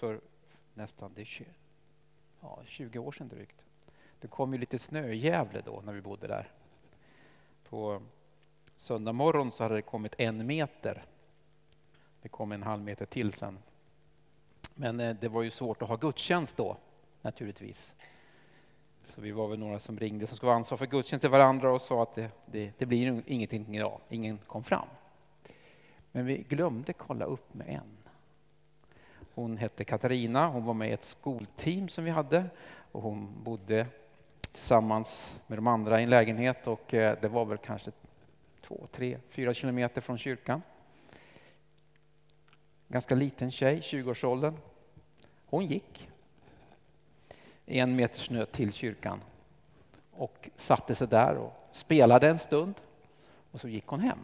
för nästan det 20, ja, 20 år sedan drygt. Det kom ju lite snö i Gävle då när vi bodde där. På söndag morgon så hade det kommit en meter. Det kom en halv meter till sen. Men eh, det var ju svårt att ha gudstjänst då naturligtvis. Så vi var väl några som ringde som skulle vara ansvar för gudstjänst till varandra och sa att det, det, det blir ingenting idag. Ingen kom fram. Men vi glömde kolla upp med en. Hon hette Katarina, hon var med i ett skolteam som vi hade och hon bodde tillsammans med de andra i en lägenhet och eh, det var väl kanske två, tre, fyra kilometer från kyrkan. Ganska liten tjej, 20-årsåldern. Hon gick en meter snö till kyrkan och satte sig där och spelade en stund och så gick hon hem.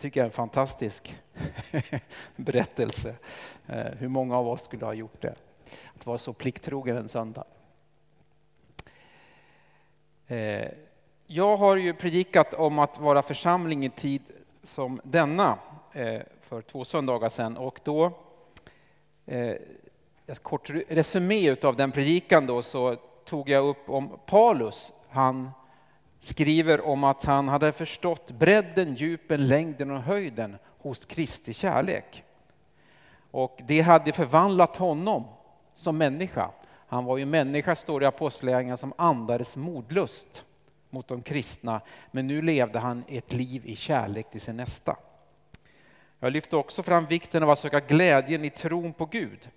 Det tycker jag är en fantastisk berättelse. Eh, hur många av oss skulle ha gjort det? Att vara så plikttrogen en söndag. Eh, jag har ju predikat om att vara församling i tid som denna eh, för två söndagar sedan och då ett kort resumé av den predikan då så tog jag upp om Paulus. Han skriver om att han hade förstått bredden, djupen, längden och höjden hos Kristi kärlek. Och det hade förvandlat honom som människa. Han var ju människa, står det i Apostlagärningarna, som andades modlust mot de kristna, men nu levde han ett liv i kärlek till sin nästa. Jag lyfte också fram vikten av att söka glädjen i tron på Gud.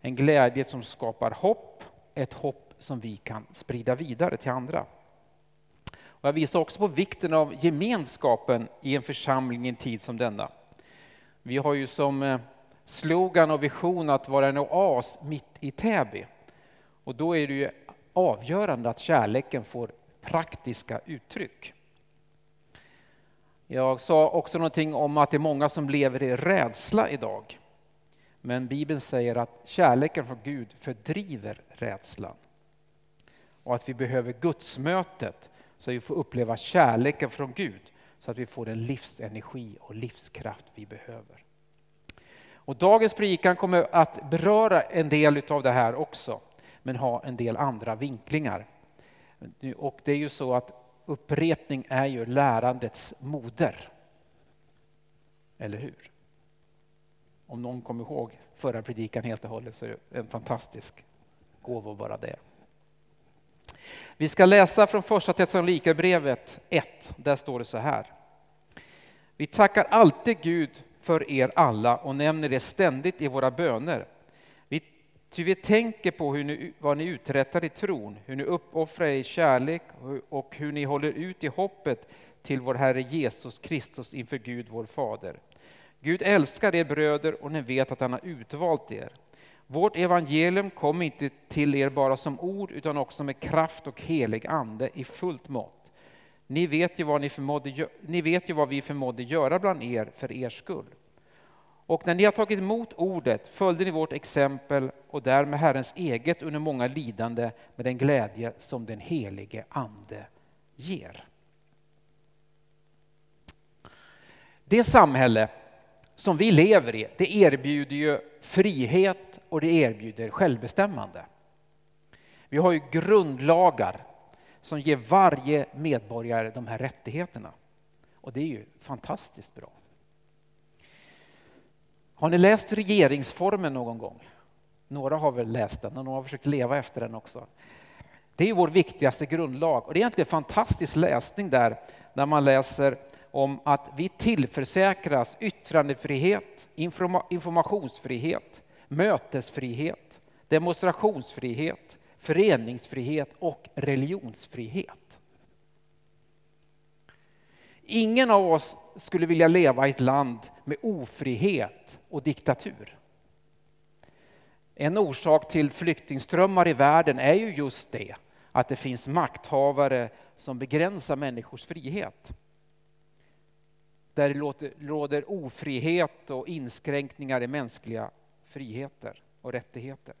En glädje som skapar hopp, ett hopp som vi kan sprida vidare till andra. Och jag visar också på vikten av gemenskapen i en församling i en tid som denna. Vi har ju som eh, slogan och vision att vara en oas mitt i Täby. Och då är det ju avgörande att kärleken får praktiska uttryck. Jag sa också någonting om att det är många som lever i rädsla idag. Men Bibeln säger att kärleken från Gud fördriver rädslan. Och att vi behöver gudsmötet så att vi får uppleva kärleken från Gud så att vi får den livsenergi och livskraft vi behöver. Och dagens predikan kommer att beröra en del av det här också, men ha en del andra vinklingar. Och det är ju så att upprepning är ju lärandets moder. Eller hur? Om någon kommer ihåg förra predikan helt och hållet så är det en fantastisk gåva bara det. Vi ska läsa från första Thessalonikerbrevet 1. Där står det så här. Vi tackar alltid Gud för er alla och nämner det ständigt i våra böner. Vi, ty vi tänker på hur ni, vad ni uträttar i tron, hur ni uppoffrar er i kärlek och hur ni håller ut i hoppet till vår Herre Jesus Kristus inför Gud vår Fader. Gud älskar er bröder och ni vet att han har utvalt er. Vårt evangelium kom inte till er bara som ord utan också med kraft och helig ande i fullt mått. Ni vet ju vad, ni förmådde, ni vet ju vad vi förmådde göra bland er för er skull. Och när ni har tagit emot ordet följde ni vårt exempel och därmed Herrens eget under många lidande med den glädje som den helige Ande ger. Det samhälle som vi lever i, det erbjuder ju frihet och det erbjuder självbestämmande. Vi har ju grundlagar som ger varje medborgare de här rättigheterna. Och det är ju fantastiskt bra. Har ni läst regeringsformen någon gång? Några har väl läst den och några har försökt leva efter den också. Det är vår viktigaste grundlag och det är egentligen fantastisk läsning där när man läser om att vi tillförsäkras yttrandefrihet, informationsfrihet, mötesfrihet, demonstrationsfrihet, föreningsfrihet och religionsfrihet. Ingen av oss skulle vilja leva i ett land med ofrihet och diktatur. En orsak till flyktingströmmar i världen är ju just det, att det finns makthavare som begränsar människors frihet där det råder ofrihet och inskränkningar i mänskliga friheter och rättigheter.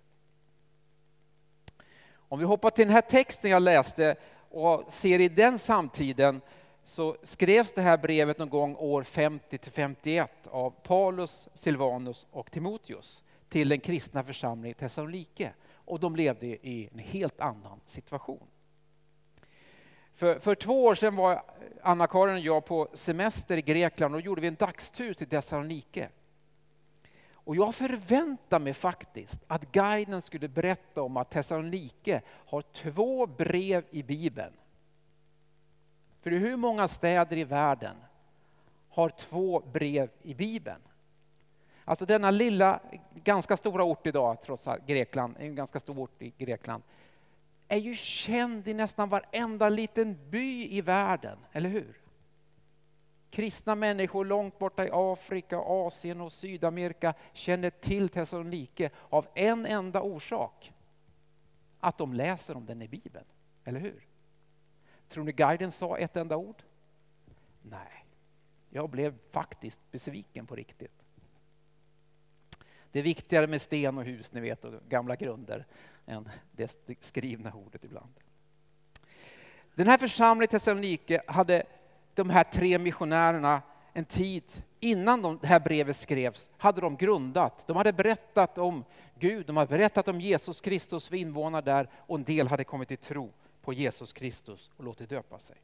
Om vi hoppar till den här texten jag läste och ser i den samtiden så skrevs det här brevet någon gång år 50-51 av Paulus, Silvanus och Timoteus till den kristna församlingen i Thessalonike. Och de levde i en helt annan situation. För, för två år sedan var Anna-Karin och jag på semester i Grekland och gjorde vi en dagstur till Thessalonike. Och jag förväntade mig faktiskt att guiden skulle berätta om att Thessalonike har två brev i Bibeln. För hur många städer i världen har två brev i Bibeln? Alltså denna lilla, ganska stora ort idag, trots att Grekland är en ganska stor ort i Grekland, är ju känd i nästan varenda liten by i världen, eller hur? Kristna människor långt borta i Afrika, Asien och Sydamerika känner till Thessalonike av en enda orsak. Att de läser om den i Bibeln, eller hur? Tror ni guiden sa ett enda ord? Nej, jag blev faktiskt besviken på riktigt. Det är viktigare med sten och hus, ni vet, och gamla grunder än det skrivna ordet ibland. Den här församlingen i Thessalonike hade de här tre missionärerna en tid innan de, det här brevet skrevs, hade de grundat. De hade berättat om Gud, de hade berättat om Jesus Kristus för invånare där och en del hade kommit till tro på Jesus Kristus och låtit döpa sig.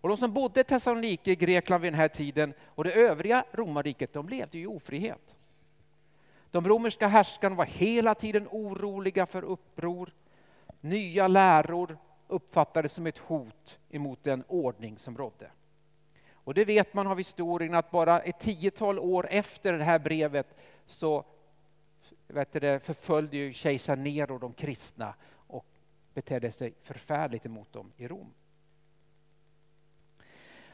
Och de som bodde i Thessalonike, i Grekland vid den här tiden och det övriga romarriket, de levde i ofrihet. De romerska härskarna var hela tiden oroliga för uppror. Nya läror uppfattades som ett hot emot den ordning som rådde. Och det vet man av historien att bara ett tiotal år efter det här brevet så vet det, förföljde ju kejsar Nero de kristna och betedde sig förfärligt emot dem i Rom.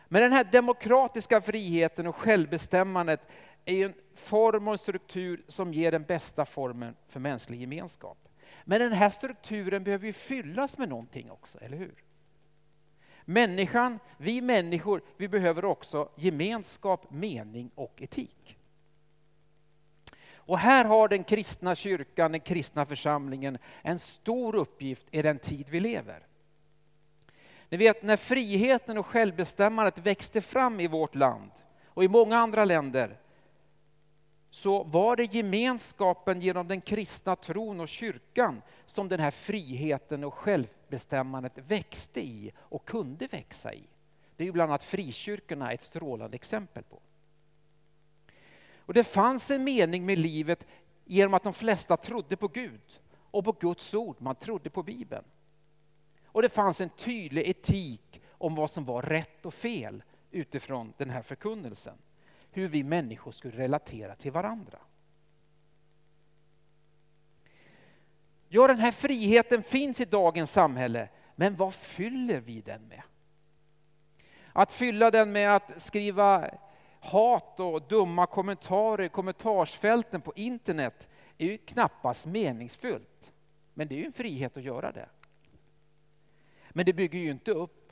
Men den här demokratiska friheten och självbestämmandet är en form och en struktur som ger den bästa formen för mänsklig gemenskap. Men den här strukturen behöver ju fyllas med någonting också, eller hur? Människan, vi människor, vi behöver också gemenskap, mening och etik. Och här har den kristna kyrkan, den kristna församlingen en stor uppgift i den tid vi lever. Ni vet när friheten och självbestämmandet växte fram i vårt land och i många andra länder så var det gemenskapen genom den kristna tron och kyrkan som den här friheten och självbestämmandet växte i och kunde växa i. Det är ju bland annat frikyrkorna ett strålande exempel på. Och det fanns en mening med livet genom att de flesta trodde på Gud och på Guds ord, man trodde på Bibeln. Och det fanns en tydlig etik om vad som var rätt och fel utifrån den här förkunnelsen hur vi människor skulle relatera till varandra. Ja, den här friheten finns i dagens samhälle, men vad fyller vi den med? Att fylla den med att skriva hat och dumma kommentarer i kommentarsfälten på internet är ju knappast meningsfullt. Men det är ju en frihet att göra det. Men det bygger ju inte upp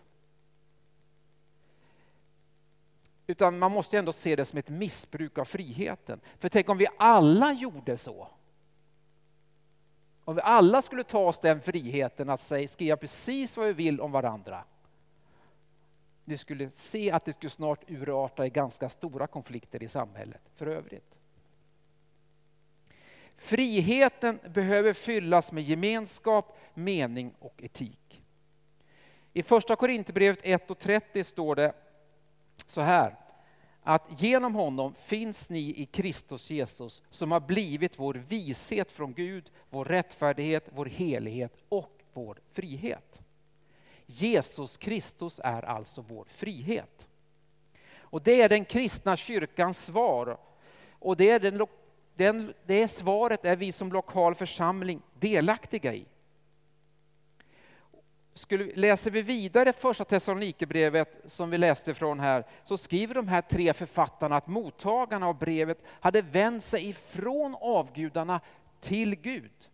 Utan man måste ändå se det som ett missbruk av friheten. För tänk om vi alla gjorde så. Om vi alla skulle ta oss den friheten att säga, skriva precis vad vi vill om varandra. Ni skulle se att det skulle snart urarta i ganska stora konflikter i samhället för övrigt. Friheten behöver fyllas med gemenskap, mening och etik. I första Korinthierbrevet 1 och 30 står det så här att genom honom finns ni i Kristus Jesus som har blivit vår vishet från Gud, vår rättfärdighet, vår helighet och vår frihet. Jesus Kristus är alltså vår frihet. Och det är den kristna kyrkans svar. Och det, är den, den, det svaret är vi som lokal församling delaktiga i skulle, läser vi vidare första Thessalonikerbrevet som vi läste från här, så skriver de här tre författarna att mottagarna av brevet hade vänt sig ifrån avgudarna till Gud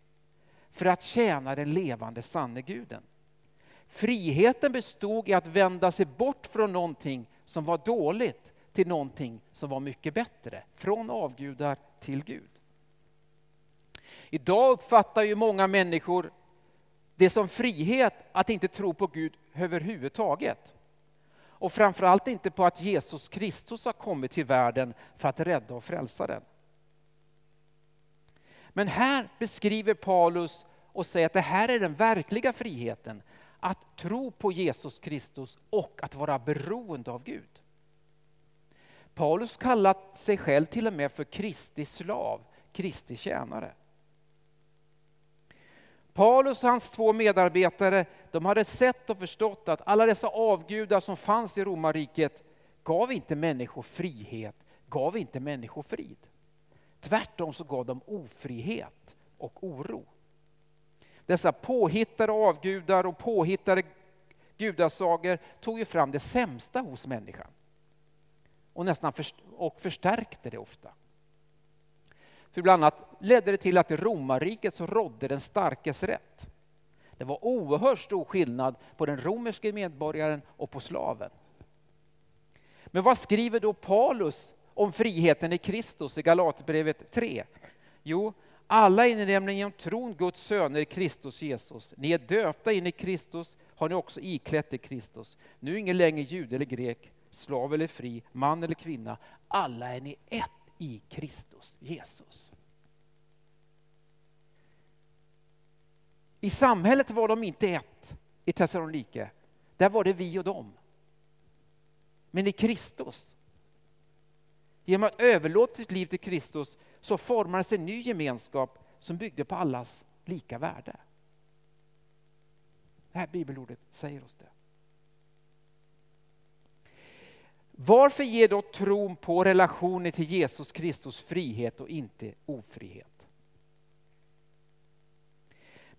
för att tjäna den levande sanne guden. Friheten bestod i att vända sig bort från någonting som var dåligt till någonting som var mycket bättre, från avgudar till Gud. Idag uppfattar ju många människor det som frihet att inte tro på Gud överhuvudtaget. Och framförallt inte på att Jesus Kristus har kommit till världen för att rädda och frälsa den. Men här beskriver Paulus och säger att det här är den verkliga friheten. Att tro på Jesus Kristus och att vara beroende av Gud. Paulus kallat sig själv till och med för Kristi slav, Kristi tjänare. Paulus och hans två medarbetare de hade sett och förstått att alla dessa avgudar som fanns i romarriket gav inte människor frihet, gav inte människor frid. Tvärtom så gav de ofrihet och oro. Dessa påhittade avgudar och påhittade gudasagor tog ju fram det sämsta hos människan och nästan först och förstärkte det ofta. För bland annat ledde det till att i romarriket så rådde den starkes rätt. Det var oerhört stor skillnad på den romerske medborgaren och på slaven. Men vad skriver då Paulus om friheten i Kristus i Galaterbrevet 3? Jo, alla är ni nämligen genom tron Guds söner i Kristus Jesus. Ni är döpta in i Kristus, har ni också iklätt i Kristus. Nu är ingen längre jude eller grek, slav eller fri, man eller kvinna. Alla är ni ett i Kristus Jesus. I samhället var de inte ett i Thessalonike. Där var det vi och dem. Men i Kristus, genom att överlåta sitt liv till Kristus så formades en ny gemenskap som byggde på allas lika värde. Det här bibelordet säger oss det. Varför ger då tron på relationen till Jesus Kristus frihet och inte ofrihet?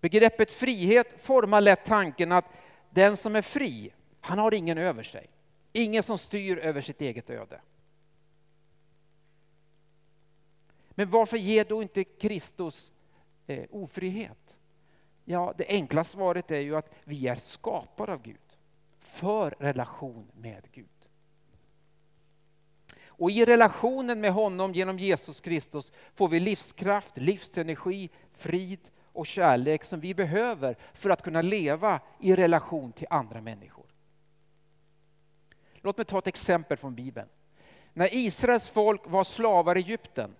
Begreppet frihet formar lätt tanken att den som är fri, han har ingen över sig. Ingen som styr över sitt eget öde. Men varför ger då inte Kristus eh, ofrihet? Ja, det enkla svaret är ju att vi är skapade av Gud för relation med Gud. Och i relationen med honom genom Jesus Kristus får vi livskraft, livsenergi, frid och kärlek som vi behöver för att kunna leva i relation till andra människor. Låt mig ta ett exempel från Bibeln. När Israels folk var slavar i Egypten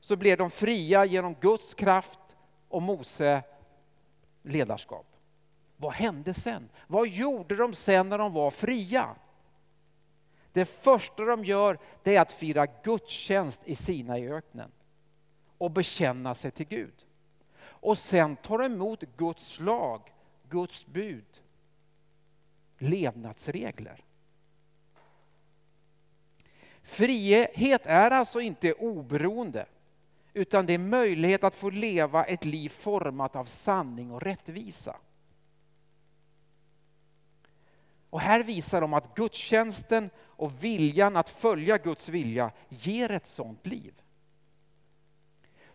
så blev de fria genom Guds kraft och Mose ledarskap. Vad hände sen? Vad gjorde de sen när de var fria? Det första de gör det är att fira gudstjänst i sina i öknen och bekänna sig till Gud. Och sen tar de emot Guds lag, Guds bud, levnadsregler. Frihet är alltså inte oberoende, utan det är möjlighet att få leva ett liv format av sanning och rättvisa. Och här visar de att gudstjänsten och viljan att följa Guds vilja ger ett sådant liv.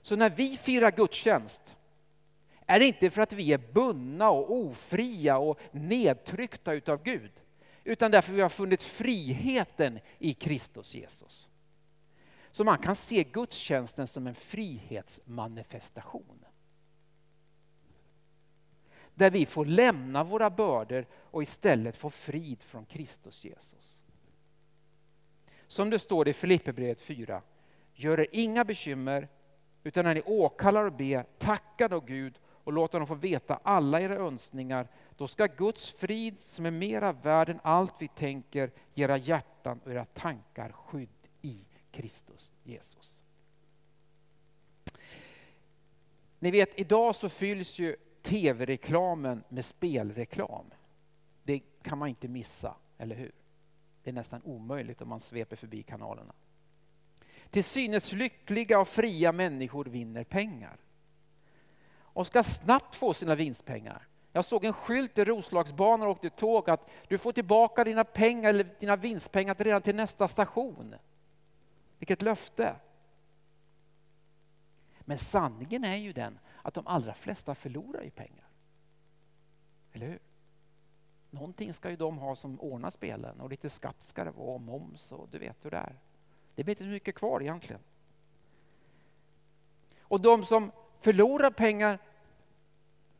Så när vi firar gudstjänst är det inte för att vi är bundna och ofria och nedtryckta utav Gud, utan därför vi har funnit friheten i Kristus Jesus. Så man kan se gudstjänsten som en frihetsmanifestation. Där vi får lämna våra bördor och istället få frid från Kristus Jesus. Som det står i Filipperbrevet 4. Gör er inga bekymmer, utan när ni åkallar och ber, tacka då Gud och låt honom få veta alla era önskningar. Då ska Guds frid, som är mera värd än allt vi tänker, ge era hjärtan och era tankar skydd i Kristus Jesus. Ni vet, idag så fylls ju tv-reklamen med spelreklam. Det kan man inte missa, eller hur? Det är nästan omöjligt om man sveper förbi kanalerna. Till synes lyckliga och fria människor vinner pengar. Och ska snabbt få sina vinstpengar. Jag såg en skylt i Roslagsbanan och åkte tåg att du får tillbaka dina pengar eller dina vinstpengar redan till nästa station. Vilket löfte! Men sanningen är ju den att de allra flesta förlorar ju pengar. Eller hur? Någonting ska ju de ha som ordnar spelen och lite skatt ska det vara och moms och du vet hur det är. Det blir inte så mycket kvar egentligen. Och de som förlorar pengar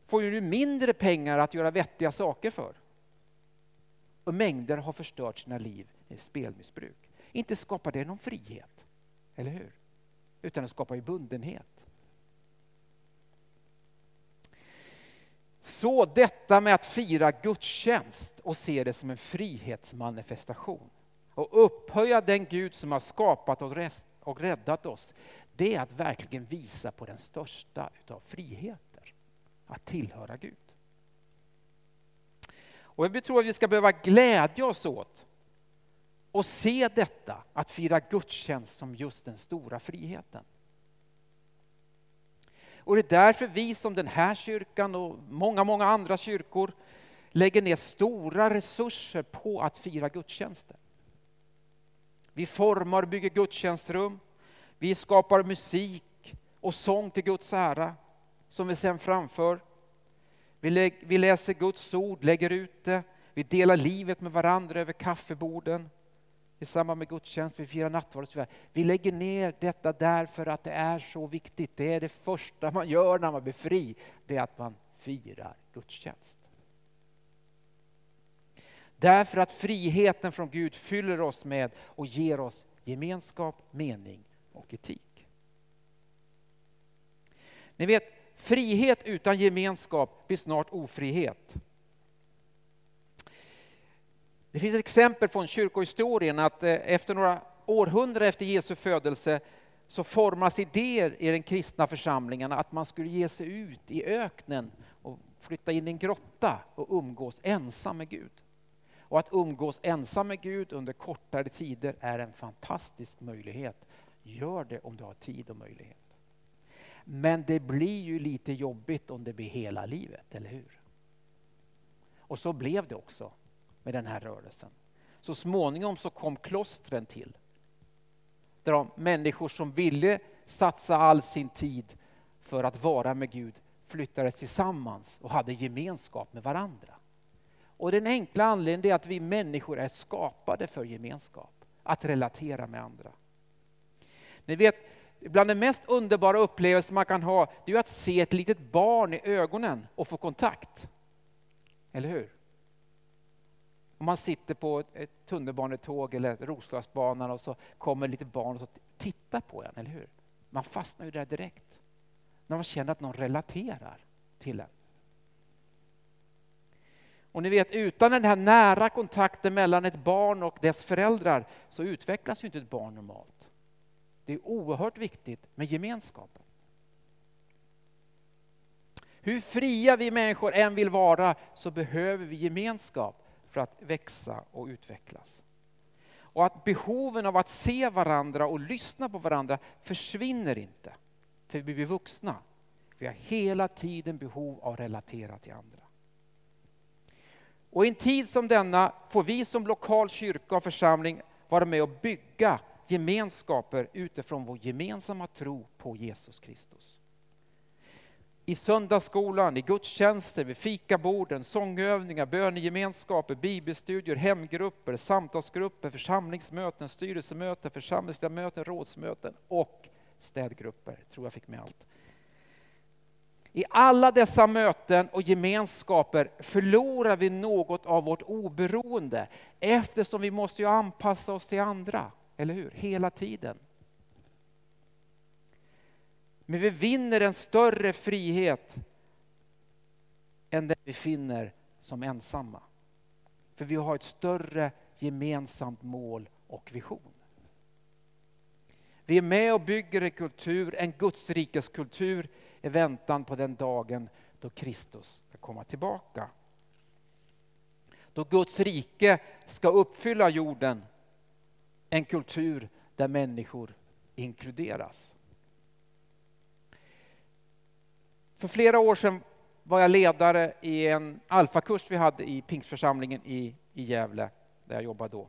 får ju nu mindre pengar att göra vettiga saker för. Och mängder har förstört sina liv i spelmissbruk. Inte skapar det någon frihet, eller hur? Utan det skapar ju bundenhet. Så detta med att fira gudstjänst och se det som en frihetsmanifestation och upphöja den Gud som har skapat och räddat oss, det är att verkligen visa på den största utav friheter, att tillhöra Gud. Och jag tror att vi ska behöva glädja oss åt och se detta, att fira gudstjänst som just den stora friheten. Och det är därför vi som den här kyrkan och många, många andra kyrkor lägger ner stora resurser på att fira gudstjänster. Vi formar och bygger gudstjänstrum. Vi skapar musik och sång till Guds ära som vi sen framför. Vi, vi läser Guds ord, lägger ut det. Vi delar livet med varandra över kaffeborden i samband med gudstjänst, vi firar nattvard och så vidare. Vi lägger ner detta därför att det är så viktigt. Det är det första man gör när man blir fri, det är att man firar gudstjänst. Därför att friheten från Gud fyller oss med och ger oss gemenskap, mening och etik. Ni vet, frihet utan gemenskap blir snart ofrihet. Det finns ett exempel från kyrkohistorien att eh, efter några århundraden efter Jesu födelse så formas idéer i den kristna församlingen att man skulle ge sig ut i öknen och flytta in i en grotta och umgås ensam med Gud. Och att umgås ensam med Gud under kortare tider är en fantastisk möjlighet. Gör det om du har tid och möjlighet. Men det blir ju lite jobbigt om det blir hela livet, eller hur? Och så blev det också med den här rörelsen. Så småningom så kom klostren till. Där de människor som ville satsa all sin tid för att vara med Gud flyttade tillsammans och hade gemenskap med varandra. Och den enkla anledningen är att vi människor är skapade för gemenskap, att relatera med andra. Ni vet, bland de mest underbara upplevelser man kan ha, det är att se ett litet barn i ögonen och få kontakt. Eller hur? Om man sitter på ett tunnelbanetåg eller Roslagsbanan och så kommer ett litet barn och tittar på en, eller hur? Man fastnar ju där direkt. När man känner att någon relaterar till en. Och ni vet, utan den här nära kontakten mellan ett barn och dess föräldrar så utvecklas ju inte ett barn normalt. Det är oerhört viktigt med gemenskapen. Hur fria vi människor än vill vara så behöver vi gemenskap för att växa och utvecklas. Och att behoven av att se varandra och lyssna på varandra försvinner inte, för vi blir vuxna. Vi har hela tiden behov av att relatera till andra. Och i en tid som denna får vi som lokal kyrka och församling vara med och bygga gemenskaper utifrån vår gemensamma tro på Jesus Kristus i söndagsskolan, i gudstjänster, vid fikaborden, sångövningar, bönegemenskaper, bibelstudier, hemgrupper, samtalsgrupper, församlingsmöten, styrelsemöten, församlingsliga möten, rådsmöten och städgrupper. tror jag fick med allt. I alla dessa möten och gemenskaper förlorar vi något av vårt oberoende eftersom vi måste ju anpassa oss till andra, eller hur? Hela tiden. Men vi vinner en större frihet än den vi finner som ensamma. För vi har ett större gemensamt mål och vision. Vi är med och bygger en kultur, en Guds kultur i väntan på den dagen då Kristus ska komma tillbaka. Då Guds rike ska uppfylla jorden, en kultur där människor inkluderas. För flera år sedan var jag ledare i en alfakurs vi hade i Pingstförsamlingen i, i Gävle, där jag jobbade då.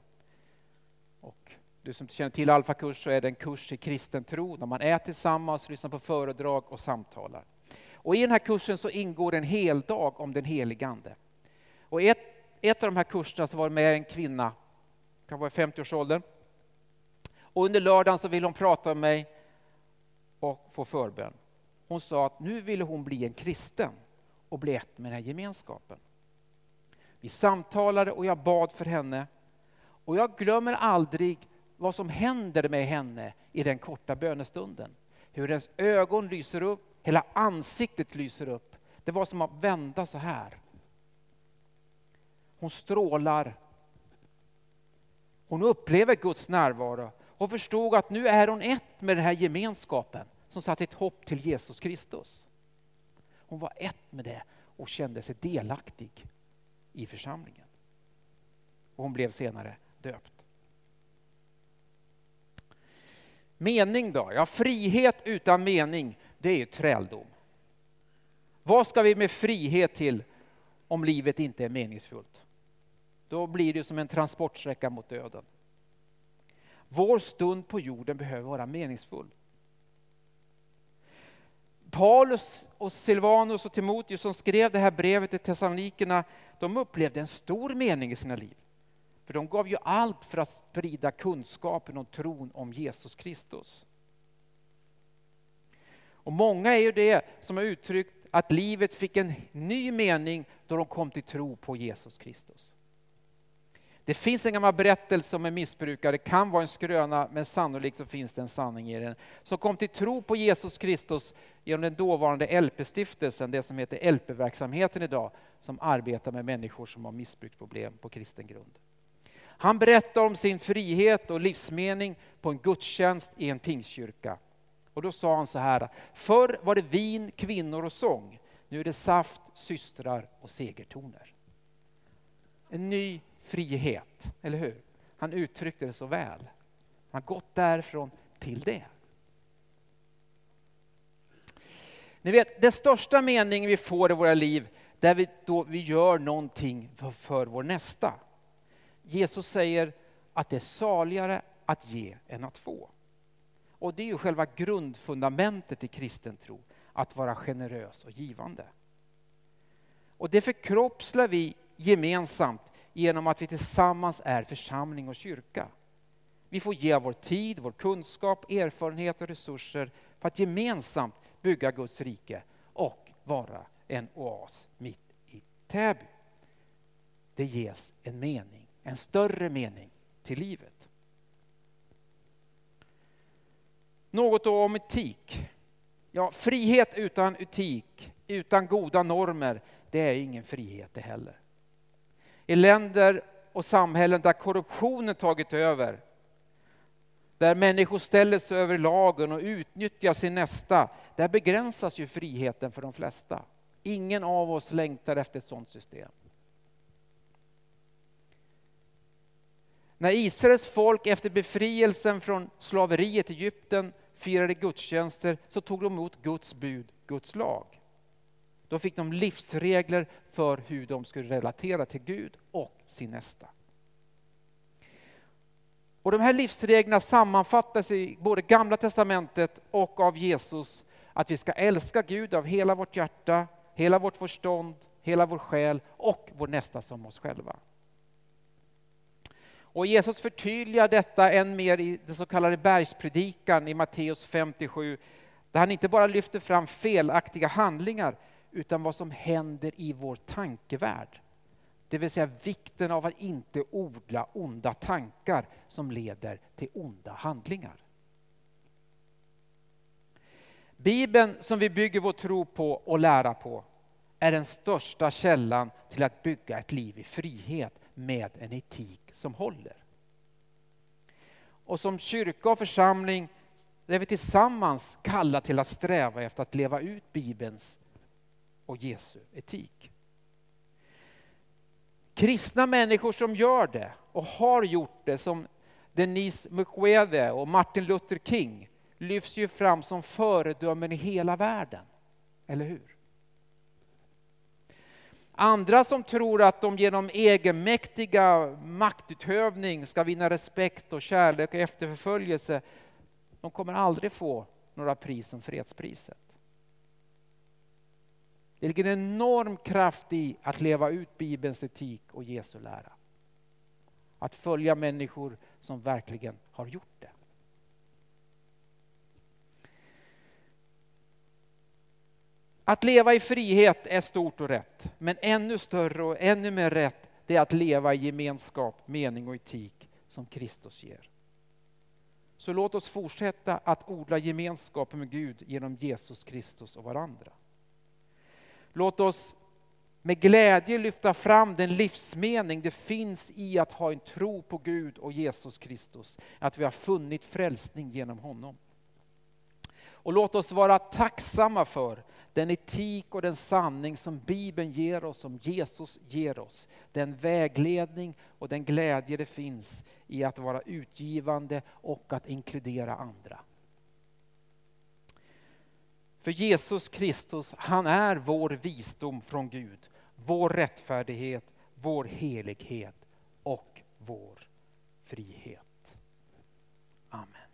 Och du som känner till alfakurs så är det en kurs i kristen tro, där man är tillsammans, lyssnar på föredrag och samtalar. Och I den här kursen så ingår en hel dag om den helige Ande. Och ett, ett av de här kurserna så var det med en kvinna, kan vara i 50-årsåldern. Och under lördagen så ville hon prata med mig och få förbön. Hon sa att nu ville hon bli en kristen och bli ett med den här gemenskapen. Vi samtalade och jag bad för henne. Och jag glömmer aldrig vad som händer med henne i den korta bönestunden. Hur hennes ögon lyser upp, hela ansiktet lyser upp Det var som att vända så här. Hon strålar. Hon upplever Guds närvaro och förstod att nu är hon ett med den här gemenskapen som satt sitt hopp till Jesus Kristus. Hon var ett med det och kände sig delaktig i församlingen. Och hon blev senare döpt. Mening då? Ja, frihet utan mening, det är ju träldom. Vad ska vi med frihet till om livet inte är meningsfullt? Då blir det som en transportsträcka mot döden. Vår stund på jorden behöver vara meningsfull. Paulus och Silvanus och Timoteus som skrev det här brevet till Thessalonikerna, de upplevde en stor mening i sina liv. För de gav ju allt för att sprida kunskapen och tron om Jesus Kristus. Och många är ju det som har uttryckt att livet fick en ny mening då de kom till tro på Jesus Kristus. Det finns en gammal berättelse om en missbrukare, det kan vara en skröna, men sannolikt så finns det en sanning i den. Som kom till tro på Jesus Kristus genom den dåvarande LP-stiftelsen, det som heter LP-verksamheten idag, som arbetar med människor som har missbruksproblem på kristen grund. Han berättar om sin frihet och livsmening på en gudstjänst i en pingstkyrka. Och då sa han så här, förr var det vin, kvinnor och sång. Nu är det saft, systrar och segertoner. En ny frihet, eller hur? Han uttryckte det så väl. Han har gått därifrån till det. Ni vet, den största meningen vi får i våra liv, där vi, då vi gör någonting för, för vår nästa. Jesus säger att det är saligare att ge än att få. Och det är ju själva grundfundamentet i kristen tro, att vara generös och givande. Och det förkroppslar vi gemensamt genom att vi tillsammans är församling och kyrka. Vi får ge vår tid, vår kunskap, erfarenhet och resurser för att gemensamt bygga Guds rike och vara en oas mitt i Täby. Det ges en mening, en större mening till livet. Något om etik. Ja, frihet utan etik, utan goda normer, det är ingen frihet det heller. I länder och samhällen där korruptionen tagit över, där människor ställer sig över lagen och utnyttjar sin nästa, där begränsas ju friheten för de flesta. Ingen av oss längtar efter ett sådant system. När Israels folk efter befrielsen från slaveriet i Egypten firade gudstjänster så tog de emot Guds bud, Guds lag. Då fick de livsregler för hur de skulle relatera till Gud och sin nästa. Och de här livsreglerna sammanfattas i både Gamla Testamentet och av Jesus att vi ska älska Gud av hela vårt hjärta, hela vårt förstånd, hela vår själ och vår nästa som oss själva. Och Jesus förtydligar detta än mer i den så kallade bergspredikan i Matteus 57, där han inte bara lyfter fram felaktiga handlingar utan vad som händer i vår tankevärld. Det vill säga vikten av att inte odla onda tankar som leder till onda handlingar. Bibeln som vi bygger vår tro på och lära på är den största källan till att bygga ett liv i frihet med en etik som håller. Och som kyrka och församling är vi tillsammans kallade till att sträva efter att leva ut Bibelns och Jesu etik. Kristna människor som gör det och har gjort det som Denise Mukwege och Martin Luther King lyfts ju fram som föredömen i hela världen. Eller hur? Andra som tror att de genom egenmäktiga maktutövning ska vinna respekt och kärlek och efterföljelse, de kommer aldrig få några pris som fredspriset. Det ligger en enorm kraft i att leva ut Bibelns etik och Jesu lära. Att följa människor som verkligen har gjort det. Att leva i frihet är stort och rätt, men ännu större och ännu mer rätt det är att leva i gemenskap, mening och etik som Kristus ger. Så låt oss fortsätta att odla gemenskap med Gud genom Jesus Kristus och varandra. Låt oss med glädje lyfta fram den livsmening det finns i att ha en tro på Gud och Jesus Kristus. Att vi har funnit frälsning genom honom. Och låt oss vara tacksamma för den etik och den sanning som Bibeln ger oss, som Jesus ger oss. Den vägledning och den glädje det finns i att vara utgivande och att inkludera andra. För Jesus Kristus, han är vår visdom från Gud, vår rättfärdighet, vår helighet och vår frihet. Amen.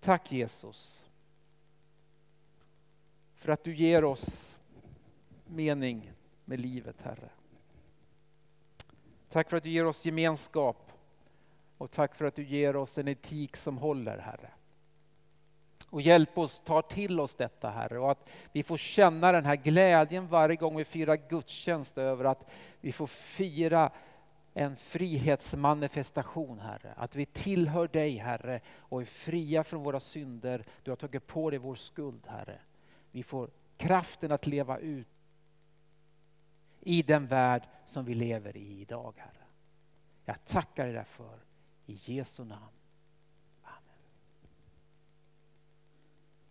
Tack Jesus för att du ger oss mening med livet, Herre. Tack för att du ger oss gemenskap och tack för att du ger oss en etik som håller, Herre. Och hjälp oss ta till oss detta, Herre, och att vi får känna den här glädjen varje gång vi firar gudstjänst över att vi får fira en frihetsmanifestation, Herre. Att vi tillhör dig, Herre, och är fria från våra synder. Du har tagit på dig vår skuld, Herre. Vi får kraften att leva ut i den värld som vi lever i idag, Herre. Jag tackar dig därför, i Jesu namn.